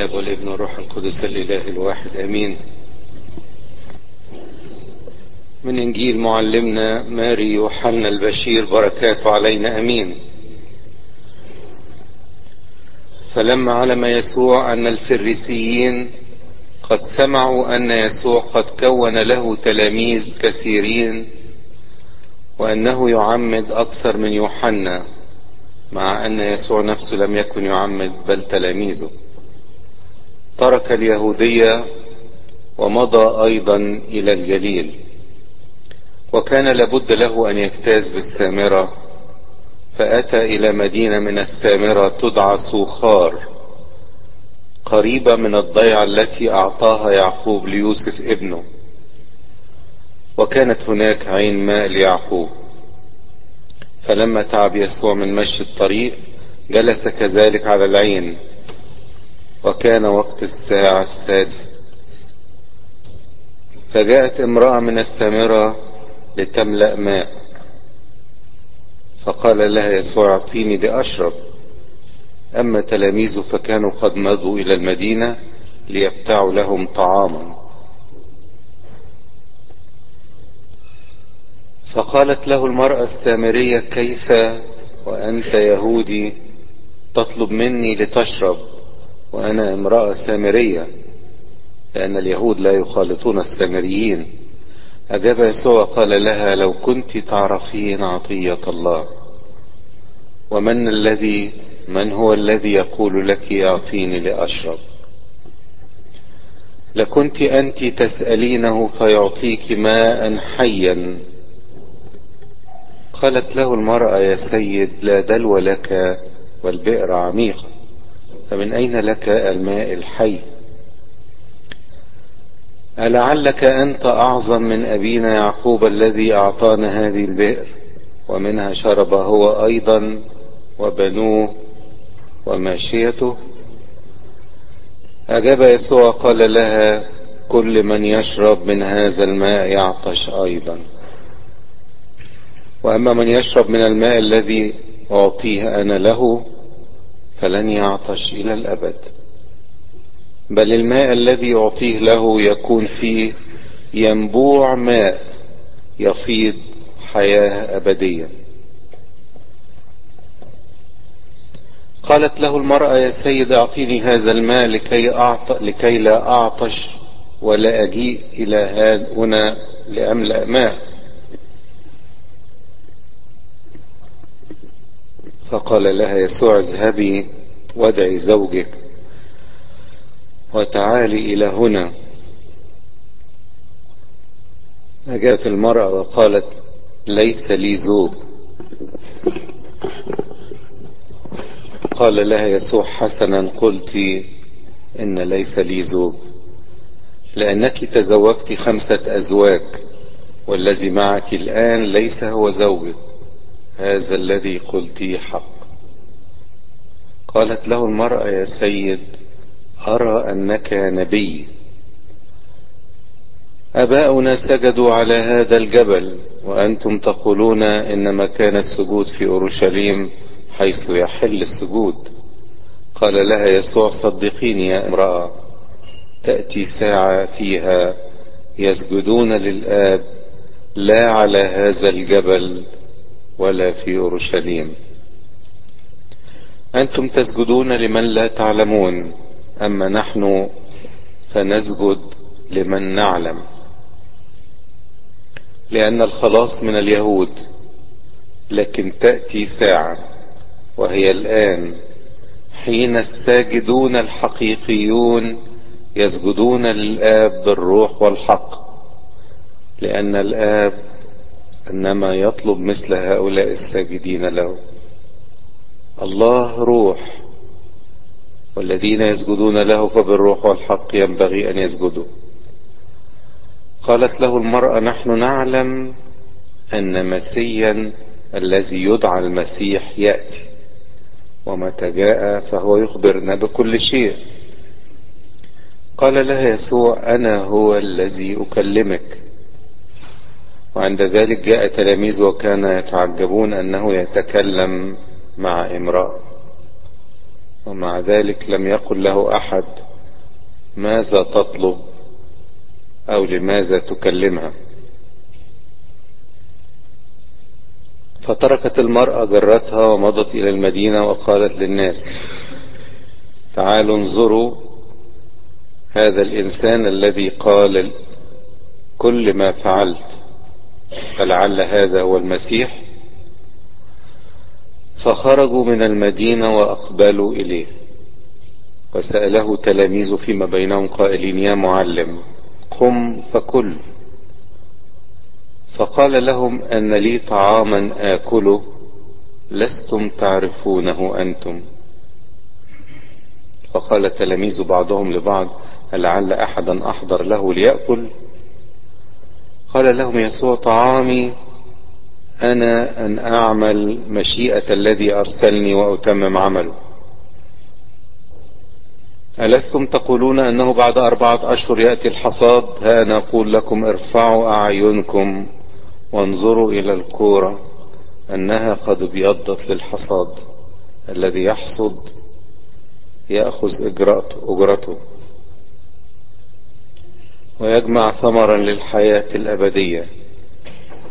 الاب والابن والروح القدس الإله الواحد آمين. من إنجيل معلمنا ماري يوحنا البشير بركاته علينا آمين. فلما علم يسوع أن الفريسيين قد سمعوا أن يسوع قد كون له تلاميذ كثيرين وأنه يعمد أكثر من يوحنا مع أن يسوع نفسه لم يكن يعمد بل تلاميذه. ترك اليهودية ومضى أيضا إلى الجليل. وكان لابد له أن يجتاز بالسامرة فأتى إلى مدينة من السامرة تدعى سوخار قريبة من الضيعة التي أعطاها يعقوب ليوسف ابنه. وكانت هناك عين ماء ليعقوب. فلما تعب يسوع من مشي الطريق جلس كذلك على العين. وكان وقت الساعة السادسة فجاءت امرأة من السامرة لتملأ ماء. فقال لها يسوع أعطيني لأشرب أما تلاميذه فكانوا قد مضوا إلى المدينة ليبتعوا لهم طعاما. فقالت له المرأة السامرية كيف؟ وأنت يهودي تطلب مني لتشرب. وأنا امرأة سامرية لأن اليهود لا يخالطون السامريين. أجاب يسوع قال لها لو كنت تعرفين عطية الله. ومن الذي من هو الذي يقول لك أعطيني لأشرب؟ لكنت أنت تسألينه فيعطيك ماء حيا. قالت له المرأة يا سيد لا دلو لك والبئر عميقة فمن أين لك الماء الحي؟ ألعلك أنت أعظم من أبينا يعقوب الذي أعطانا هذه البئر ومنها شرب هو أيضا وبنوه وماشيته؟ أجاب يسوع قال لها كل من يشرب من هذا الماء يعطش أيضا. وأما من يشرب من الماء الذي أعطيه أنا له فلن يعطش إلى الأبد. بل الماء الذي يعطيه له يكون فيه ينبوع ماء يفيض حياة أبدية. قالت له المرأة يا سيد أعطيني هذا الماء لكي, أعط... لكي لا أعطش ولا أجيء إلى هنا لأملأ ماء. فقال لها يسوع اذهبي وادعي زوجك وتعالي إلى هنا. أجابت المرأة وقالت ليس لي زوج. قال لها يسوع حسنا قلت إن ليس لي زوج. لأنك تزوجت خمسة أزواج والذي معك الآن ليس هو زوجك. هذا الذي قلتيه حق. قالت له المرأة يا سيد أرى أنك نبي. أباؤنا سجدوا على هذا الجبل وأنتم تقولون إن مكان السجود في أورشليم حيث يحل السجود. قال لها يسوع صدقيني يا امرأة تأتي ساعة فيها يسجدون للآب لا على هذا الجبل. ولا في أورشليم. أنتم تسجدون لمن لا تعلمون أما نحن فنسجد لمن نعلم. لأن الخلاص من اليهود لكن تأتي ساعة وهي الآن حين الساجدون الحقيقيون يسجدون للآب بالروح والحق لأن الآب إنما يطلب مثل هؤلاء الساجدين له. الله روح والذين يسجدون له فبالروح والحق ينبغي أن يسجدوا. قالت له المرأة نحن نعلم أن مسيا الذي يدعى المسيح يأتي ومتى جاء فهو يخبرنا بكل شيء. قال لها يسوع أنا هو الذي أكلمك. وعند ذلك جاء تلاميذ وكان يتعجبون أنه يتكلم مع امرأة. ومع ذلك لم يقل له أحد ماذا تطلب أو لماذا تكلمها. فتركت المرأة جرتها ومضت إلى المدينة وقالت للناس تعالوا انظروا هذا الإنسان الذي قال كل ما فعلت. فلعل هذا هو المسيح. فخرجوا من المدينة وأقبلوا إليه. وسأله تلاميذ فيما بينهم قائلين يا معلم قم فكل. فقال لهم أن لي طعاما آكله لستم تعرفونه أنتم. فقال تلاميذ بعضهم لبعض لعل أحدا أحضر له ليأكل؟ قال لهم يسوع طعامي أنا أن أعمل مشيئة الذي أرسلني وأتمم عمله. ألستم تقولون أنه بعد أربعة أشهر يأتي الحصاد؟ ها أنا أقول لكم ارفعوا أعينكم وانظروا إلى الكورة أنها قد ابيضت للحصاد الذي يحصد يأخذ أجرته ويجمع ثمرا للحياة الأبدية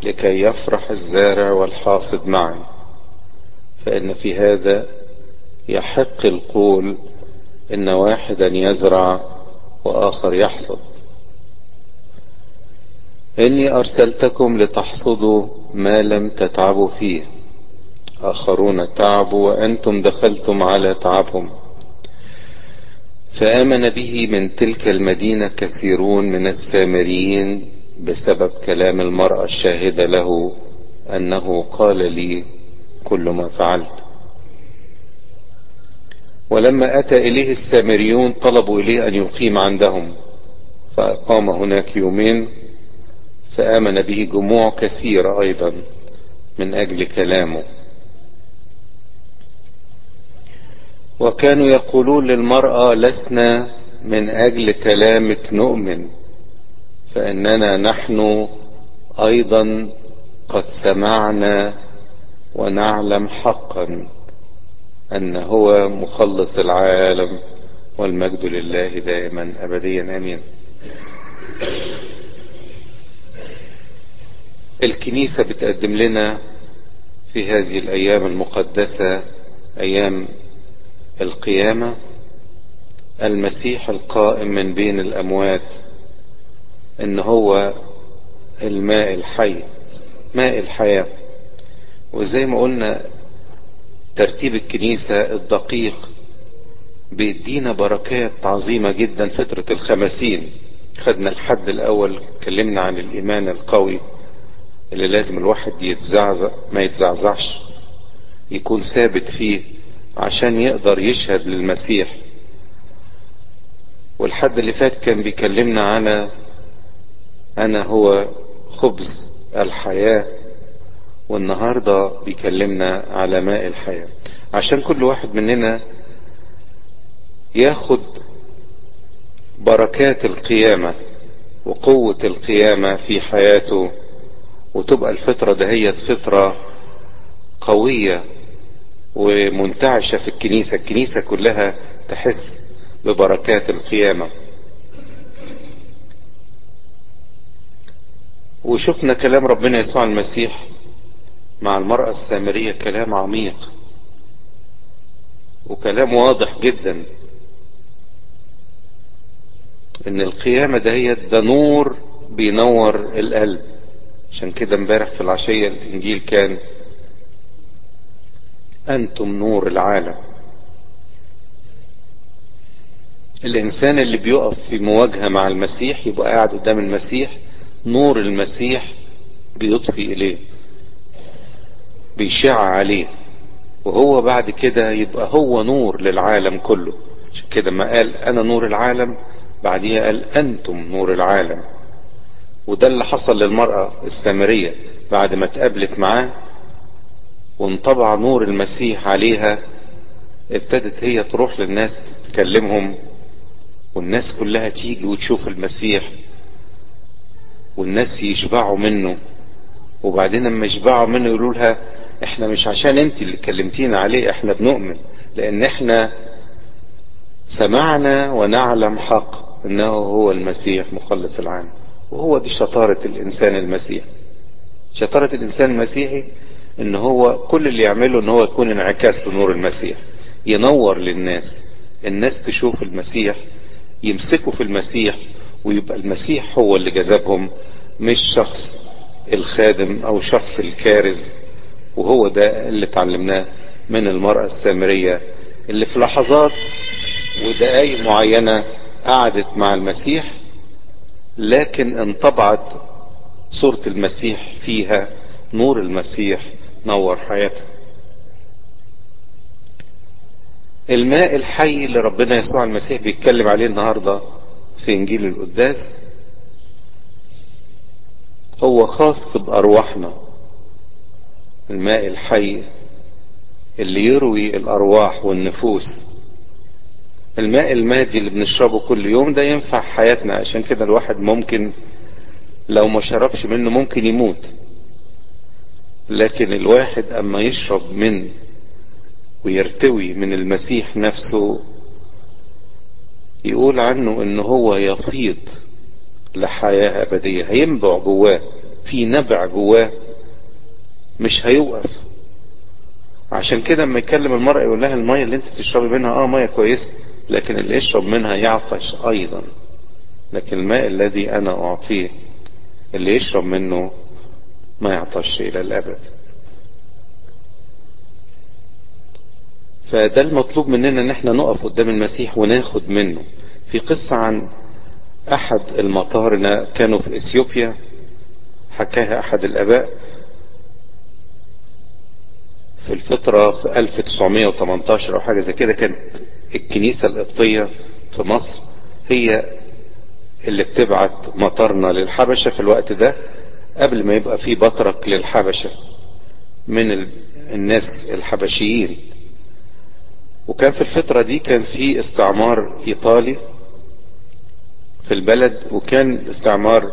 لكي يفرح الزارع والحاصد معا فإن في هذا يحق القول إن واحدا يزرع وآخر يحصد. إني أرسلتكم لتحصدوا ما لم تتعبوا فيه. آخرون تعبوا وأنتم دخلتم على تعبهم. فآمن به من تلك المدينة كثيرون من السامريين بسبب كلام المرأة الشاهدة له أنه قال لي كل ما فعلت. ولما أتى إليه السامريون طلبوا إليه أن يقيم عندهم فأقام هناك يومين فآمن به جموع كثيرة أيضا من أجل كلامه. وكانوا يقولون للمرأة لسنا من أجل كلامك نؤمن فإننا نحن أيضا قد سمعنا ونعلم حقا أن هو مخلص العالم والمجد لله دائما أبديا أمين. الكنيسة بتقدم لنا في هذه الأيام المقدسة أيام القيامة المسيح القائم من بين الأموات إن هو الماء الحي ماء الحياة. وزي ما قلنا ترتيب الكنيسة الدقيق بيدينا بركات عظيمة جدا. فترة الخمسين خدنا الحد الأول اتكلمنا عن الإيمان القوي اللي لازم الواحد يتزعزع ما يتزعزعش يكون ثابت فيه. عشان يقدر يشهد للمسيح. والحد اللي فات كان بيكلمنا على أنا هو خبز الحياة والنهاردة بيكلمنا على ماء الحياة. عشان كل واحد مننا ياخد بركات القيامة وقوة القيامة في حياته وتبقى الفترة دهيت فترة قوية ومنتعشة في الكنيسة الكنيسة كلها تحس ببركات القيامة. وشفنا كلام ربنا يسوع المسيح مع المرأة السامرية كلام عميق وكلام واضح جدا إن القيامة دهيت ده نور بينور القلب. عشان كده امبارح في العشية الإنجيل كان أنتم نور العالم. الإنسان اللي بيقف في مواجهة مع المسيح يبقى قاعد قدام المسيح نور المسيح بيضفي إليه بيشع عليه وهو بعد كده يبقى هو نور للعالم كله. كده ما قال أنا نور العالم بعديها قال أنتم نور العالم. وده اللي حصل للمرأة السامرية بعد ما اتقابلت معاه وانطبع نور المسيح عليها ابتدت هي تروح للناس تكلمهم والناس كلها تيجي وتشوف المسيح والناس يشبعوا منه. وبعدين لما يشبعوا منه يقولوا لها إحنا مش عشان أنت اللي كلمتينا عليه إحنا بنؤمن لأن إحنا سمعنا ونعلم حق إنه هو المسيح مخلص العالم. وهو دي شطارة الإنسان المسيحي. شطارة الإنسان المسيحي إن هو كل اللي يعمله إن هو يكون انعكاس لنور المسيح. ينور للناس. الناس تشوف المسيح يمسكوا في المسيح ويبقى المسيح هو اللي جذبهم مش شخص الخادم أو شخص الكارز. وهو ده اللي اتعلمناه من المرأة السامرية اللي في لحظات ودقايق معينة قعدت مع المسيح لكن انطبعت صورة المسيح فيها نور المسيح نور حياتها الماء الحي اللي ربنا يسوع المسيح بيتكلم عليه النهاردة في إنجيل القداس هو خاص بأرواحنا. الماء الحي اللي يروي الأرواح والنفوس. الماء المادي اللي بنشربه كل يوم ده ينفع حياتنا. عشان كده الواحد ممكن لو ما شربش منه ممكن يموت. لكن الواحد أما يشرب من ويرتوي من المسيح نفسه يقول عنه إن هو يفيض لحياة أبدية هينبع جواه في نبع جواه مش هيوقف. عشان كده لما يكلم المرأة يقول لها المية اللي انت تشربي منها آه مية كويسة لكن اللي يشرب منها يعطش أيضا. لكن الماء الذي أنا أعطيه اللي يشرب منه ما يعطش إلى الأبد. فده المطلوب مننا إن إحنا نقف قدام المسيح وناخد منه. في قصة عن أحد المطارنة كانوا في إثيوبيا حكاها أحد الآباء. في الفترة في 1918 أو حاجة زي كده كانت الكنيسة القبطية في مصر هي اللي بتبعت مطارنة للحبشة في الوقت ده. قبل ما يبقى في بطرك للحبشة من الناس الحبشيين. وكان في الفترة دي كان في استعمار إيطالي في البلد وكان الاستعمار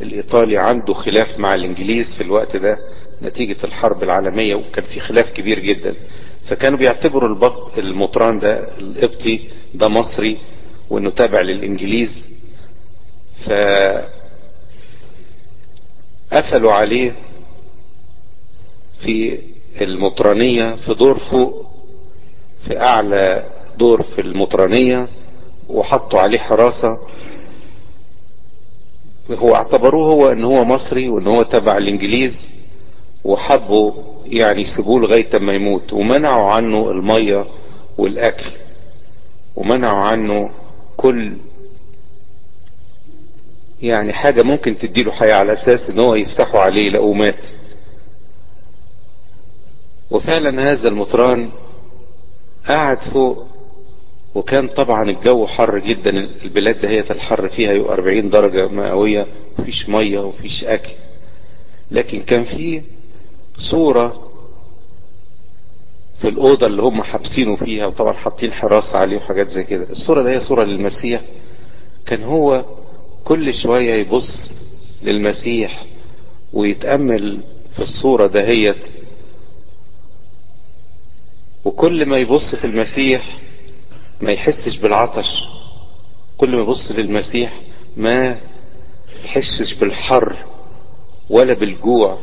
الإيطالي عنده خلاف مع الإنجليز في الوقت ده نتيجة الحرب العالمية وكان في خلاف كبير جدا. فكانوا بيعتبروا البط المطران ده القبطي ده مصري وإنه تابع للإنجليز. ف قفلوا عليه في المطرانية في دور فوق في أعلى دور في المطرانية وحطوا عليه حراسة. هو اعتبروه هو إن هو مصري وإن هو تبع الإنجليز وحبوا يعني يسيبوه لغاية ما يموت ومنعوا عنه المية والأكل ومنعوا عنه كل يعني حاجة ممكن تديله حياة على أساس إن هو يفتحوا عليه لقوه مات. وفعلا هذا المطران قعد فوق وكان طبعا الجو حر جدا البلاد دهية الحر فيها يبقى 40 درجة مئوية مفيش مية ومفيش أكل. لكن كان في صورة في الأوضة اللي هم حابسينه فيها وطبعا حاطين حراسة عليه وحاجات زي كده. الصورة ده هي صورة للمسيح. كان هو كل شوية يبص للمسيح ويتأمل في الصورة دهيت. وكل ما يبص في المسيح ما يحسش بالعطش. كل ما يبص للمسيح ما يحسش بالحر ولا بالجوع.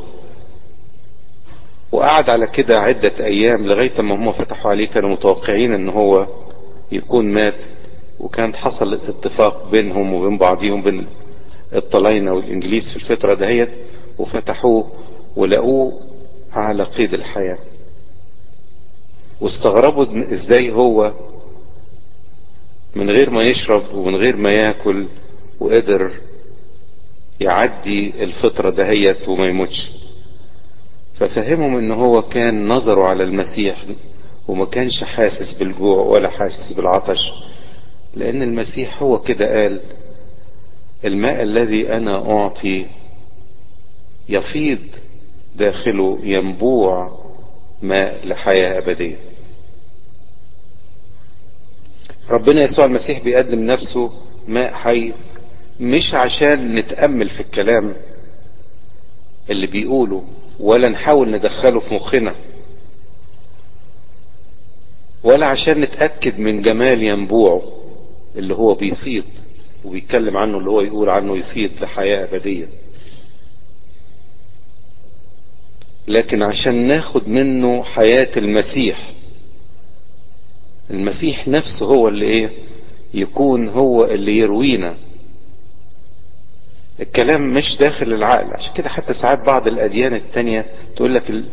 وقعد على كده عدة أيام لغاية ما هم فتحوا عليه كانوا متوقعين إن هو يكون مات. وكان حصل اتفاق بينهم وبين بعضهم بين الطلاينة والإنجليز في الفترة دهيت وفتحوه ولقوه على قيد الحياة. واستغربوا إزاي هو من غير ما يشرب ومن غير ما ياكل وقدر يعدي الفترة دهيت وما يموتش. ففهمهم إن هو كان نظره على المسيح وما كانش حاسس بالجوع ولا حاسس بالعطش. لأن المسيح هو كده قال الماء الذي أنا أعطي يفيض داخله ينبوع ماء لحياة أبدية. ربنا يسوع المسيح بيقدم نفسه ماء حي مش عشان نتأمل في الكلام اللي بيقوله ولا نحاول ندخله في مخنا ولا عشان نتأكد من جمال ينبوعه. اللي هو بيفيض وبيتكلم عنه اللي هو يقول عنه يفيد لحياة أبدية. لكن عشان ناخد منه حياة المسيح المسيح نفسه هو اللي إيه؟ يكون هو اللي يروينا. الكلام مش داخل العقل. عشان كده حتى ساعات بعض الأديان التانية تقول لك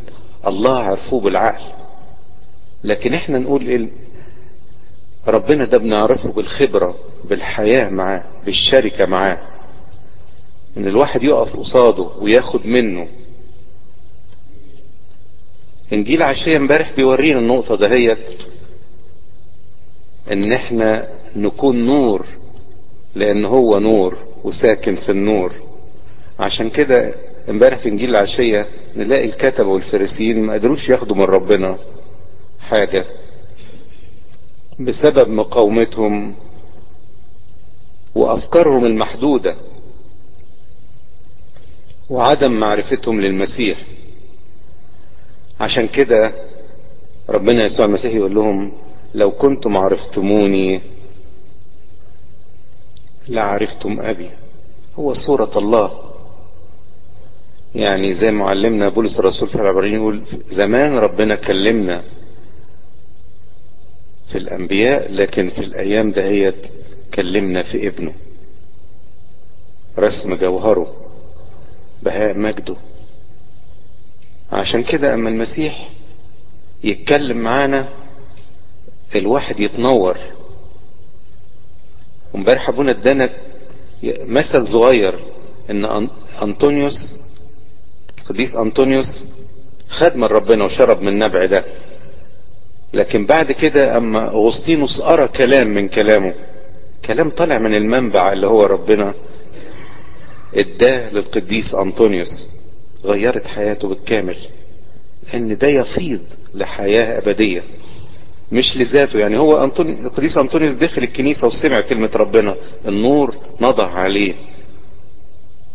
الله عرفوه بالعقل. لكن إحنا نقول ربنا ده بنعرفه بالخبرة بالحياة معاه بالشركة معاه. إن الواحد يقف قصاده وياخد منه. إنجيل عشية امبارح بيورينا النقطة دهيت إن إحنا نكون نور لأن هو نور وساكن في النور. عشان كده امبارح في إنجيل العشية نلاقي الكتبة والفريسيين ما قدروش ياخدوا من ربنا حاجة. بسبب مقاومتهم وأفكارهم المحدودة وعدم معرفتهم للمسيح. عشان كده ربنا يسوع المسيح يقول لهم لو كنتم عرفتموني لعرفتم أبي. هو صورة الله. يعني زي معلمنا بولس الرسول في العبرين يقول زمان ربنا كلمنا في الأنبياء لكن في الأيام دهيت كلمنا في ابنه. رسم جوهره بهاء مجده. عشان كده أما المسيح يتكلم معانا الواحد يتنور. وامبارح أبونا ادانا مثل صغير إن أنطونيوس قديس أنطونيوس خد من ربنا وشرب من النبع ده. لكن بعد كده اما أغسطينوس قرا كلام من كلامه. كلام طالع من المنبع اللي هو ربنا اداه للقديس أنطونيوس. غيرت حياته بالكامل ان ده يفيض لحياة أبدية مش لذاته. يعني هو أنطوني... القديس أنطونيوس دخل الكنيسة وسمع كلمة ربنا النور نضع عليه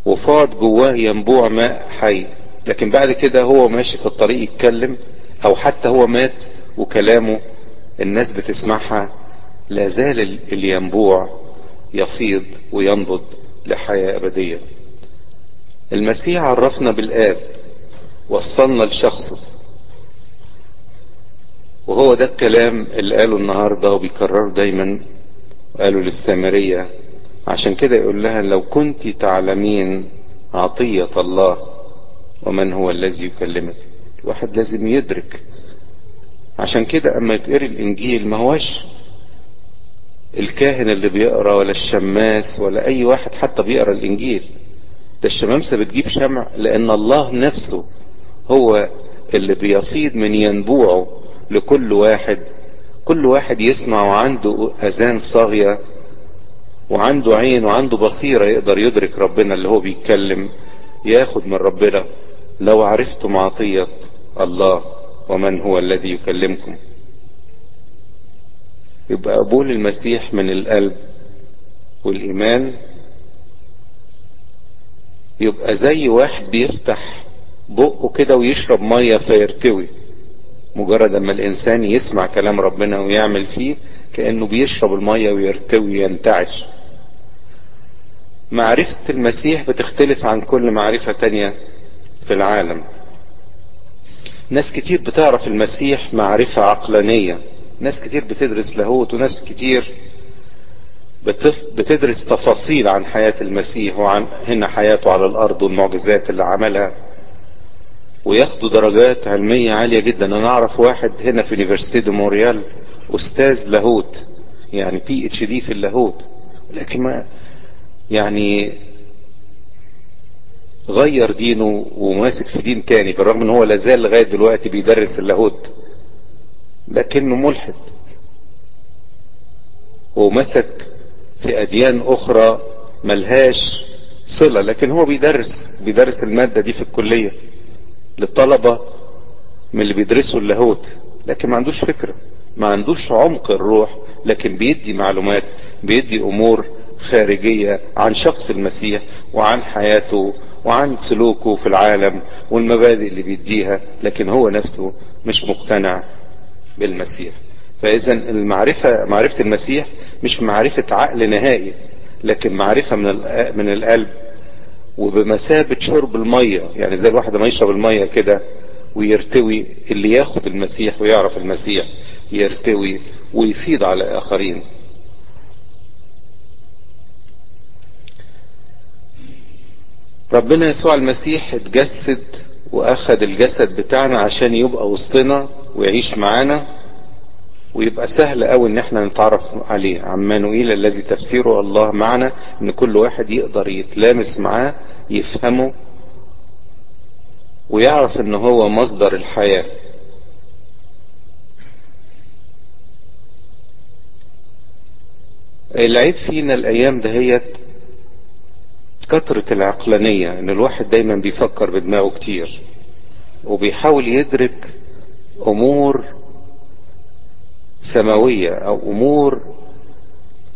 وفاض جواه ينبوع ماء حي. لكن بعد كده هو ماشي في الطريق يتكلم أو حتى هو مات وكلامه الناس بتسمعها لا زال الينبوع يفيض وينبض لحياة أبدية. المسيح عرفنا بالآب وصلنا لشخصه. وهو ده الكلام اللي قاله النهاردة وبيكرره دايما قالوا للسامرية. عشان كده يقول لها لو كنت تعلمين عطية الله ومن هو الذي يكلمك؟ الواحد لازم يدرك عشان كده أما يتقري الإنجيل ما هوش الكاهن اللي بيقرأ ولا الشماس ولا أي واحد حتى بيقرأ الإنجيل. ده الشمامسة بتجيب شمع لأن الله نفسه هو اللي بيفيض من ينبوعه لكل واحد. كل واحد يسمع وعنده أذان صاغية وعنده عين وعنده بصيرة يقدر يدرك ربنا اللي هو بيتكلم ياخد من ربنا. لو عرفتم عطية الله. ومن هو الذي يكلمكم. يبقى قبول المسيح من القلب والإيمان يبقى زي واحد بيفتح بقه كده ويشرب مية فيرتوي. مجرد أما الإنسان يسمع كلام ربنا ويعمل فيه كأنه بيشرب المية ويرتوي ينتعش معرفة المسيح بتختلف عن كل معرفة تانية في العالم. ناس كتير بتعرف المسيح معرفة عقلانية. ناس كتير بتدرس لاهوت وناس كتير بتدرس تفاصيل عن حياة المسيح وعن هنا حياته على الأرض والمعجزات اللي عملها. وياخدوا درجات علمية عالية جدا. أنا أعرف واحد هنا في Université de Montréal أستاذ لاهوت يعني PhD في اللاهوت. لكن ما يعني غير دينه وماسك في دين تاني بالرغم إن هو لازال لغاية دلوقتي بيدرس اللاهوت لكنه ملحد. ومسك في أديان أخرى ملهاش صلة لكن هو بيدرس بيدرس المادة دي في الكلية للطلبة من اللي بيدرسوا اللاهوت لكن ما عندوش فكرة ما عندوش عمق الروح لكن بيدي معلومات بيدي أمور خارجية عن شخص المسيح وعن حياته وعن سلوكه في العالم والمبادئ اللي بيديها لكن هو نفسه مش مقتنع بالمسيح. فاذا المعرفة معرفة المسيح مش معرفة عقل نهائي لكن معرفة من من القلب. وبمثابة شرب المية يعني زي الواحد ما يشرب المية كده ويرتوي اللي ياخد المسيح ويعرف المسيح يرتوي ويفيض على آخرين. ربنا يسوع المسيح اتجسد واخد الجسد بتاعنا عشان يبقى وسطنا ويعيش معانا ويبقى سهل قوي إن إحنا نتعرف عليه. عمانوئيل الذي تفسيره الله معنا إن كل واحد يقدر يتلامس معاه يفهمه ويعرف إن هو مصدر الحياة. العيب فينا الأيام دهيت كثرة العقلانية إن الواحد دايما بيفكر بدماغه كتير وبيحاول يدرك أمور سماوية أو أمور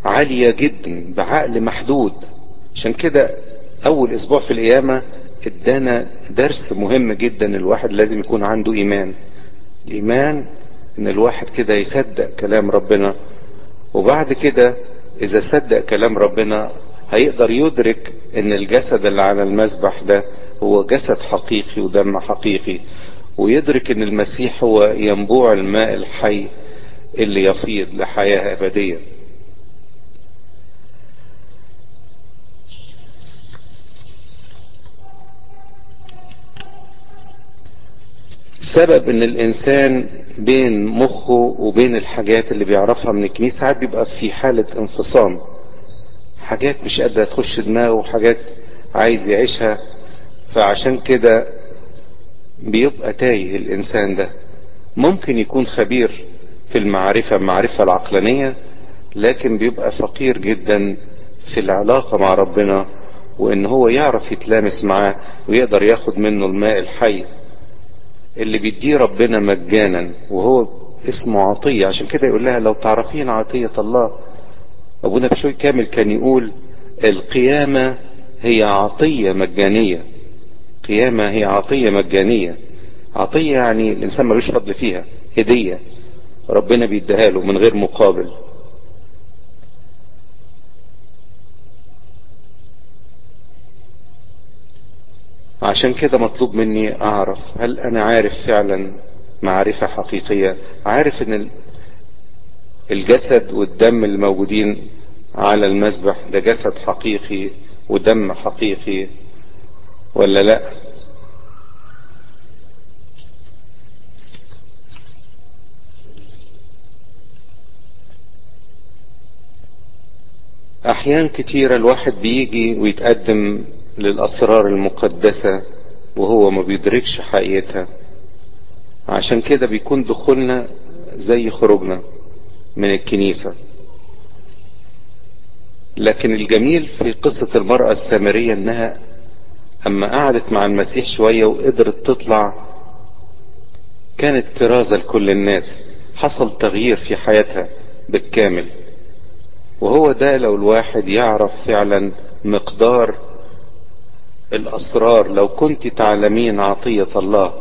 عالية جدا بعقل محدود. عشان كده أول أسبوع في القيامة ادانا درس مهم جدا الواحد لازم يكون عنده إيمان. الإيمان إن الواحد كده يصدق كلام ربنا وبعد كده إذا صدق كلام ربنا هيقدر يدرك إن الجسد اللي على المذبح ده هو جسد حقيقي ودم حقيقي ويدرك إن المسيح هو ينبوع الماء الحي اللي يفيض لحياة أبدية. سبب إن الإنسان بين مخه وبين الحاجات اللي بيعرفها من الكنيسة ساعات بيبقى في حالة انفصام. حاجات مش قادرة تخش دماغه وحاجات عايز يعيشها فعشان كده بيبقى تايه الإنسان ده. ممكن يكون خبير في المعرفة المعرفة العقلانية لكن بيبقى فقير جدا في العلاقة مع ربنا وإن هو يعرف يتلامس معاه ويقدر ياخد منه الماء الحي اللي بيديه ربنا مجانا وهو اسمه عطية. عشان كده يقول لها لو تعرفين عطية الله أبونا بشوي كامل كان يقول القيامة هي عطية مجانية. قيامة هي عطية مجانية. عطية يعني الإنسان ملوش فضل فيها هدية. ربنا بيديها له من غير مقابل. عشان كده مطلوب مني أعرف هل أنا عارف فعلا معرفة حقيقية؟ عارف إن الجسد والدم الموجودين على المذبح ده جسد حقيقي ودم حقيقي ولا لا؟ أحيان كتيرة الواحد بيجي ويتقدم للأسرار المقدسة وهو ما بيدركش حقيقتها. عشان كده بيكون دخولنا زي خروجنا من الكنيسة. لكن الجميل في قصة المرأة السامرية إنها أما قعدت مع المسيح شوية وقدرت تطلع كانت كرازة لكل الناس حصل تغيير في حياتها بالكامل. وهو ده لو الواحد يعرف فعلا مقدار الأسرار. لو كنت تعلمين عطية الله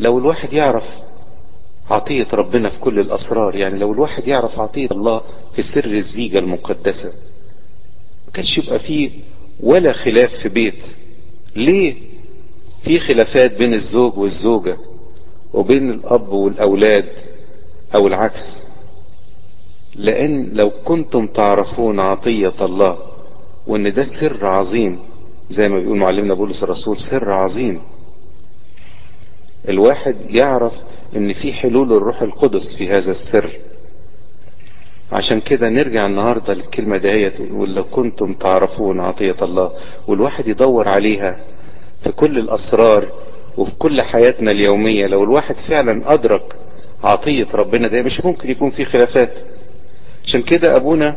لو الواحد يعرف عطية ربنا في كل الأسرار. يعني لو الواحد يعرف عطية الله في سر الزيجة المقدسة ما كانش يبقى فيه ولا خلاف في بيت. ليه في خلافات بين الزوج والزوجة وبين الأب والأولاد أو العكس؟ لأن لو كنتم تعرفون عطية الله وإن ده سر عظيم زي ما بيقول معلمنا بولس الرسول سر عظيم. الواحد يعرف إن في حلول الروح القدس في هذا السر. عشان كده نرجع النهاردة للكلمة دهيت ولو كنتم تعرفون عطية الله. والواحد يدور عليها في كل الأسرار وفي كل حياتنا اليومية. لو الواحد فعلا أدرك عطية ربنا ده مش ممكن يكون في خلافات. عشان كده أبونا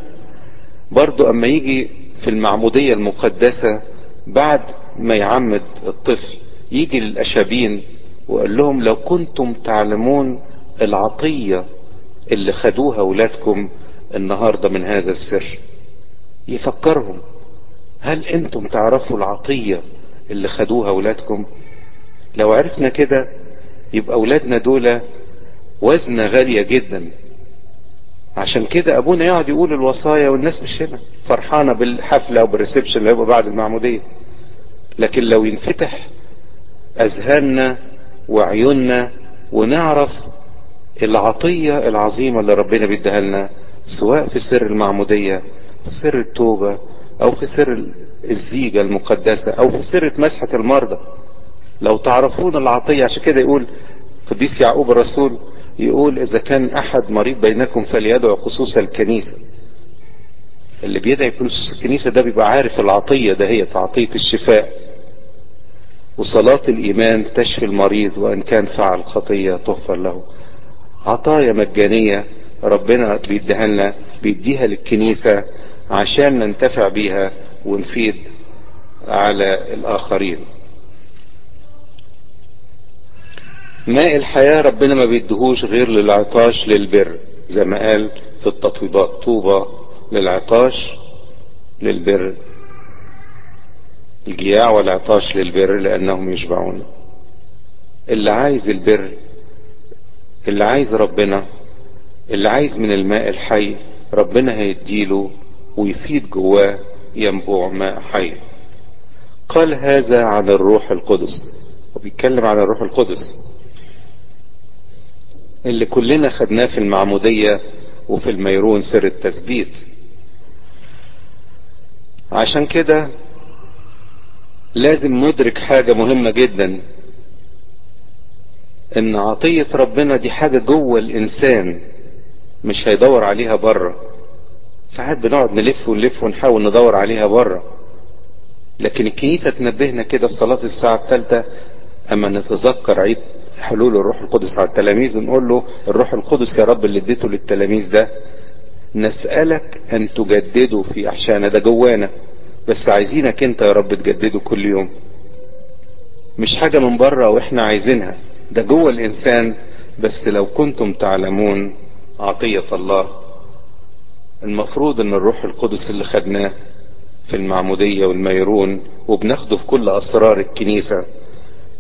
برضو أما يجي في المعمودية المقدسة بعد ما يعمد الطفل يجي للأشابين وقال لهم لو كنتم تعلمون العطية اللي خدوها ولادكم النهاردة من هذا السر يفكرهم هل أنتم تعرفوا العطية اللي خدوها ولادكم؟ لو عرفنا كده يبقى اولادنا دول وزنة غالية جدا. عشان كده أبونا يقعد يقول الوصايا والناس مش هنا فرحانة بالحفلة وبالريسبشن اللي هيبقى بعد المعمودية. لكن لو ينفتح أذهاننا وعيوننا ونعرف العطية العظيمة اللي ربنا بيديها لنا سواء في سر المعمودية في سر التوبة أو في سر الزيجة المقدسة أو في سر مسحة المرضى. لو تعرفون العطية عشان كده يقول قديس يعقوب الرسول يقول إذا كان أحد مريض بينكم فليدعو خصوص الكنيسة. اللي بيدعي خصوص الكنيسة ده بيبقى عارف العطية ده هي عطية الشفاء. وصلاة الإيمان تشفي المريض وإن كان فعل خطية تغفر له. عطايا مجانية ربنا بيديها لنا بيديها للكنيسة عشان ننتفع بيها ونفيد على الآخرين. ماء الحياة ربنا ما بيدهوش غير للعطاش للبر زي ما قال في التطويبات طوبى للعطاش للبر. الجياع والعطاش للبر لأنهم يشبعون. اللي عايز البر اللي عايز ربنا اللي عايز من الماء الحي ربنا هيديله ويفيد جواه ينبوع ماء حي. قال هذا عن الروح القدس. وبيتكلم عن الروح القدس. اللي كلنا خدناه في المعمودية وفي الميرون سر التثبيت. عشان كده لازم ندرك حاجة مهمة جدا. إن عطية ربنا دي حاجة جوه الإنسان مش هيدور عليها بره. ساعات بنقعد نلف ونلف ونحاول ندور عليها بره. لكن الكنيسة تنبهنا كده في صلاة الساعة الثالثة أما نتذكر عيد حلول الروح القدس على التلاميذ ونقول له الروح القدس يا رب اللي اديته للتلاميذ ده نسألك أن تجدده في أحشانا ده جوانا. بس عايزينك انت يا رب تجدده كل يوم. مش حاجة من بره وإحنا عايزينها. ده جوه الإنسان. بس لو كنتم تعلمون عطية الله المفروض إن الروح القدس اللي خدناه في المعمودية والميرون وبناخده في كل أسرار الكنيسة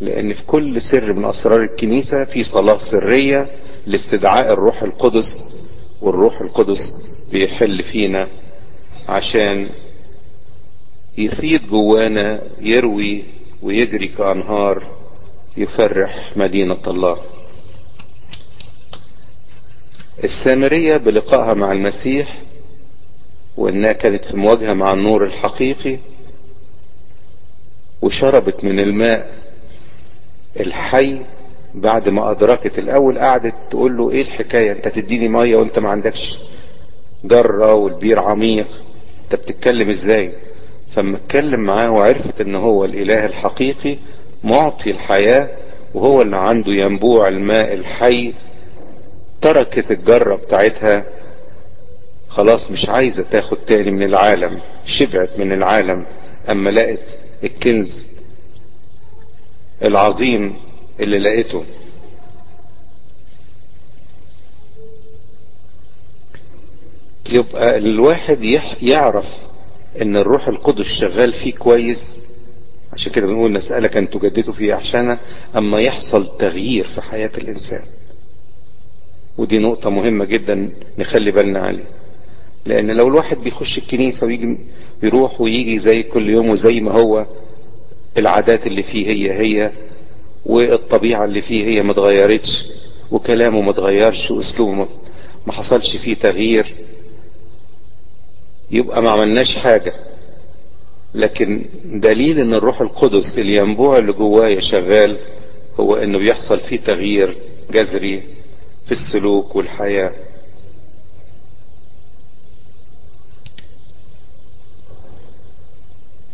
لأن في كل سر من أسرار الكنيسة في صلاة سرية لاستدعاء الروح القدس والروح القدس بيحل فينا عشان يفيد جوانا يروي ويجري كأنهار يفرح مدينة الله. السامرية بلقائها مع المسيح وإنها كانت في مواجهة مع النور الحقيقي وشربت من الماء الحي بعد ما أدركت. الأول قعدت تقول له إيه الحكاية؟ أنت تديني مية وأنت ما عندكش جرة والبير عميق. أنت بتتكلم إزاي؟ فما اتكلم معاه وعرفت إن هو الإله الحقيقي معطي الحياة وهو اللي عنده ينبوع الماء الحي تركت الجرة بتاعتها. خلاص مش عايزة تاخد تاني من العالم شبعت من العالم. أما لقت الكنز العظيم اللي لقيته. يبقى الواحد يعرف إن الروح القدس شغال فيه كويس. عشان كده بنقول نسألك أن تجدده في احشانا اما يحصل تغيير في حياة الإنسان. ودي نقطة مهمة جدا نخلي بالنا عليها. لأن لو الواحد بيخش الكنيسة ويجي يروح ويجي زي كل يوم وزي ما هو العادات اللي فيه هي هي والطبيعة اللي فيه هي ما اتغيرتش وكلامه ما اتغيرش وأسلوبه ما حصلش فيه تغيير يبقى ما عملناش حاجة. لكن دليل إن الروح القدس الينبوع اللي جوايا شغال هو إنه بيحصل فيه تغيير جذري في السلوك والحياة.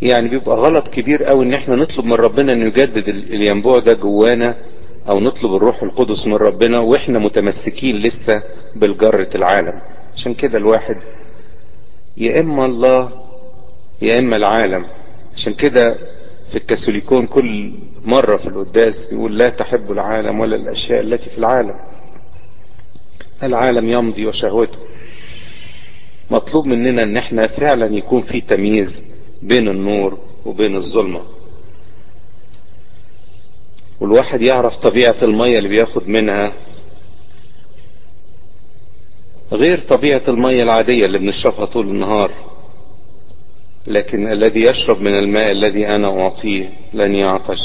يعني بيبقى غلط كبير قوي إن إحنا نطلب من ربنا إنه يجدد الينبوع ده جوانا أو نطلب الروح القدس من ربنا وإحنا متمسكين لسه بالجرة العالم. عشان كده الواحد يا إما الله يا إما العالم. عشان كده في الكاثوليكون كل مرة في القداس يقول لا تحب العالم ولا الأشياء التي في العالم. العالم يمضي وشهوته. مطلوب مننا إن إحنا فعلا يكون في تمييز بين النور وبين الظلمة. والواحد يعرف طبيعة المية اللي بياخد منها غير طبيعة المية العادية اللي بنشربها طول النهار. لكن الذي يشرب من الماء الذي أنا أعطيه لن يعطش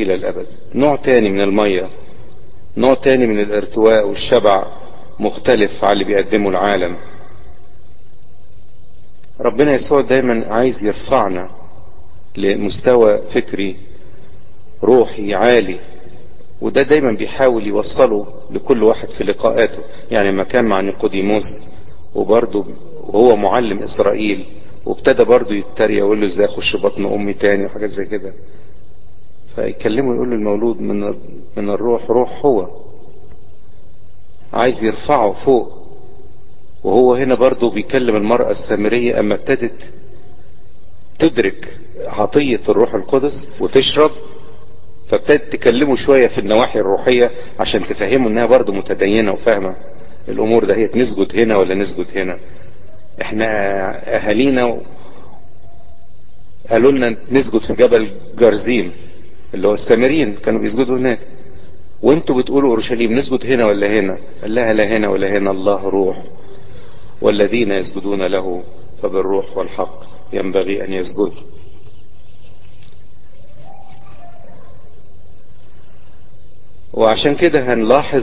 إلى الأبد. نوع تاني من المية نوع تاني من الارتواء والشبع مختلف على اللي بيقدمه العالم. ربنا يسوع دايما عايز يرفعنا لمستوى فكري روحي عالي. وده دايما بيحاول يوصله لكل واحد في لقاءاته. يعني ما كان مع نيقوديموس وبرضه وهو معلم إسرائيل وابتدى برضه يتريق ويقول له إزاي أخش بطن أمي تاني وحاجات زي كده. فيكلمه يقول له المولود من من الروح روح هو. عايز يرفعه فوق. وهو هنا برضه بيكلم المرأة السامرية أما ابتدت تدرك عطية الروح القدس وتشرب فابتدت تكلمه شوية في النواحي الروحية عشان تفهمه إنها برضه متدينة وفاهمة الأمور ده هي نسجد هنا ولا نسجد هنا. إحنا أهالينا قالوا لنا نسجد في جبل جرزيم اللي هو السامريين كانوا بيسجدوا هناك. وأنتوا بتقولوا أورشليم نسجد هنا ولا هنا؟ قال لها لا هنا ولا هنا الله روح والذين يسجدون له فبالروح والحق ينبغي أن يسجدوا وعشان كده هنلاحظ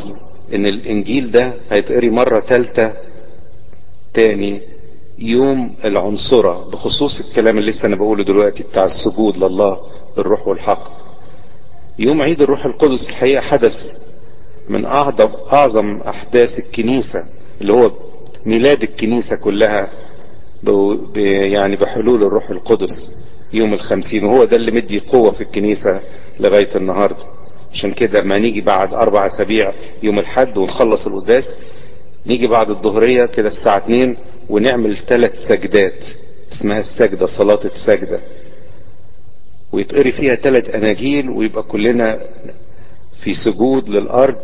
إن الإنجيل ده هيتقري مرة تالتة تاني يوم العنصرة بخصوص الكلام اللي لسه أنا بقوله دلوقتي بتاع السجود لله بالروح والحق. يوم عيد الروح القدس الحقيقة حدث من اعظم أعظم أحداث الكنيسة اللي هو ميلاد الكنيسة كلها يعني بحلول الروح القدس يوم الخمسين وهو ده اللي مدي قوة في الكنيسة لغاية النهاردة. عشان كده ما نيجي بعد أربع أسابيع يوم الحد ونخلص القداس نيجي بعد الظهرية كده الساعة 2 ونعمل ثلاث سجدات اسمها السجدة صلاة السجدة. ويتقري فيها ثلاث أناجيل ويبقى كلنا في سجود للأرض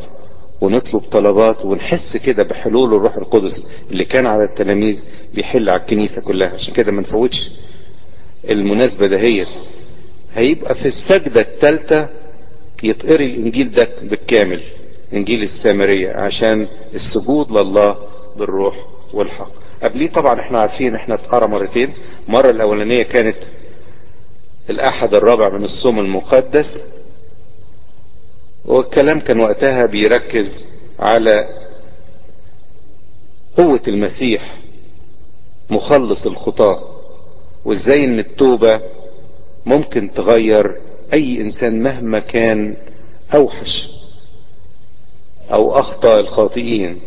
ونطلب طلبات ونحس كده بحلول الروح القدس اللي كان على التلاميذ بيحل على الكنيسة كلها. عشان كده ما نفوتش المناسبة دهيت هيبقى في السجدة الثالثة يتقري الانجيل ده بالكامل إنجيل السامرية عشان السجود لله بالروح والحق. قبليه طبعا إحنا عارفين إحنا اتقرأ مرتين. مرة الأولانية كانت الأحد الرابع من الصوم المقدس والكلام كان وقتها بيركز على قوة المسيح مخلص الخطاة وإزاي إن التوبة ممكن تغير أي إنسان مهما كان أوحش أو أخطأ الخاطئين.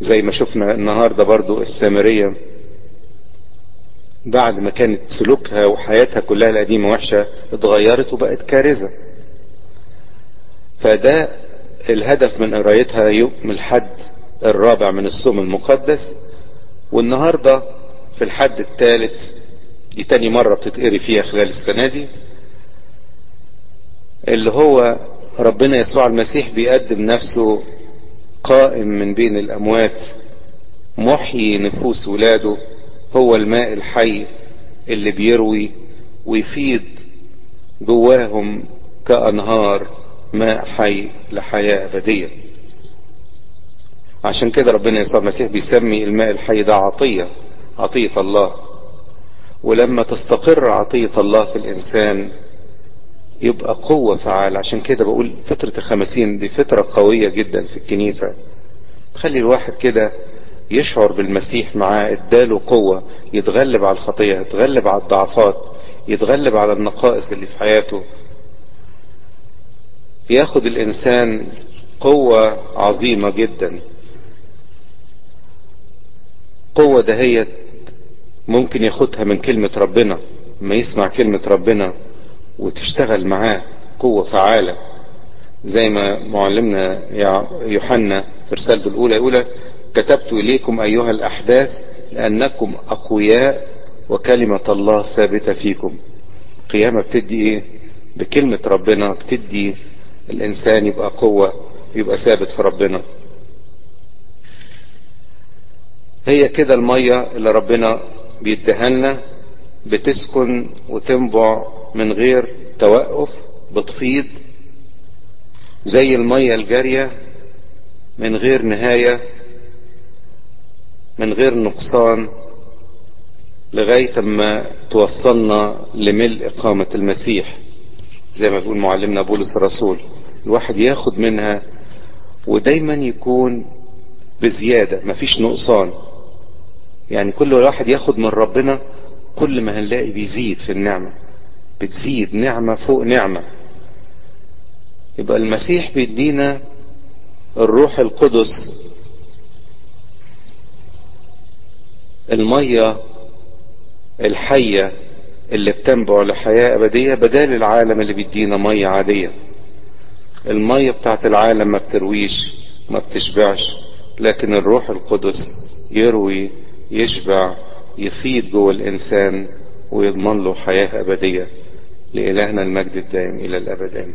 زي ما شفنا النهاردة برضو السامرية بعد ما كانت سلوكها وحياتها كلها القديمة وحشة اتغيرت وبقت كارثة. فده الهدف من قرايتها يوم الحد الرابع من الصوم المقدس. والنهاردة في الحد الثالث دي تاني مرة بتتقري فيها خلال السنة دي اللي هو ربنا يسوع المسيح بيقدم نفسه قائم من بين الأموات محيي نفوس ولاده هو الماء الحي اللي بيروي ويفيض جواهم كأنهار ماء حي لحياة أبدية. عشان كده ربنا يسوع المسيح بيسمي الماء الحي ده عطية عطية الله. ولما تستقر عطية الله في الإنسان يبقى قوة فعالة. عشان كده بقول فترة الخمسين دي فترة قوية جدا في الكنيسة. تخلي الواحد كده يشعر بالمسيح معاه اداله قوة يتغلب على الخطية يتغلب على الضعفات يتغلب على النقائص اللي في حياته. ياخد الإنسان قوة عظيمة جدا. قوة دهيت ممكن ياخدها من كلمة ربنا ما يسمع كلمة ربنا وتشتغل معاه قوة فعالة. زي ما معلمنا يوحنا في رسالته الأولى يقول كتبت إليكم أيها الأحداث لأنكم أقوياء وكلمة الله ثابتة فيكم. قيامة بتدي إيه؟ بكلمة ربنا بتدي الإنسان يبقى قوة يبقى ثابت في ربنا. هي كده المية اللي ربنا بيدهلنا بتسكن وتنبع من غير توقف بتفيض زي المية الجارية من غير نهاية من غير نقصان لغاية ما توصلنا لملء إقامة المسيح زي ما بيقول معلمنا بولس الرسول. الواحد ياخد منها ودايما يكون بزيادة مفيش نقصان. يعني كل واحد ياخد من ربنا كل ما هنلاقي بيزيد في النعمة. بتزيد نعمة فوق نعمة. يبقى المسيح بيدينا الروح القدس. المية الحية اللي بتنبع لحياة أبدية بدال العالم اللي بيدينا مية عادية. المية بتاعت العالم ما بترويش ما بتشبعش لكن الروح القدس يروي يشبع يفيد جوه الإنسان ويضمن له حياة أبدية لإلهنا المجد الدائم إلى الأبد. آمين.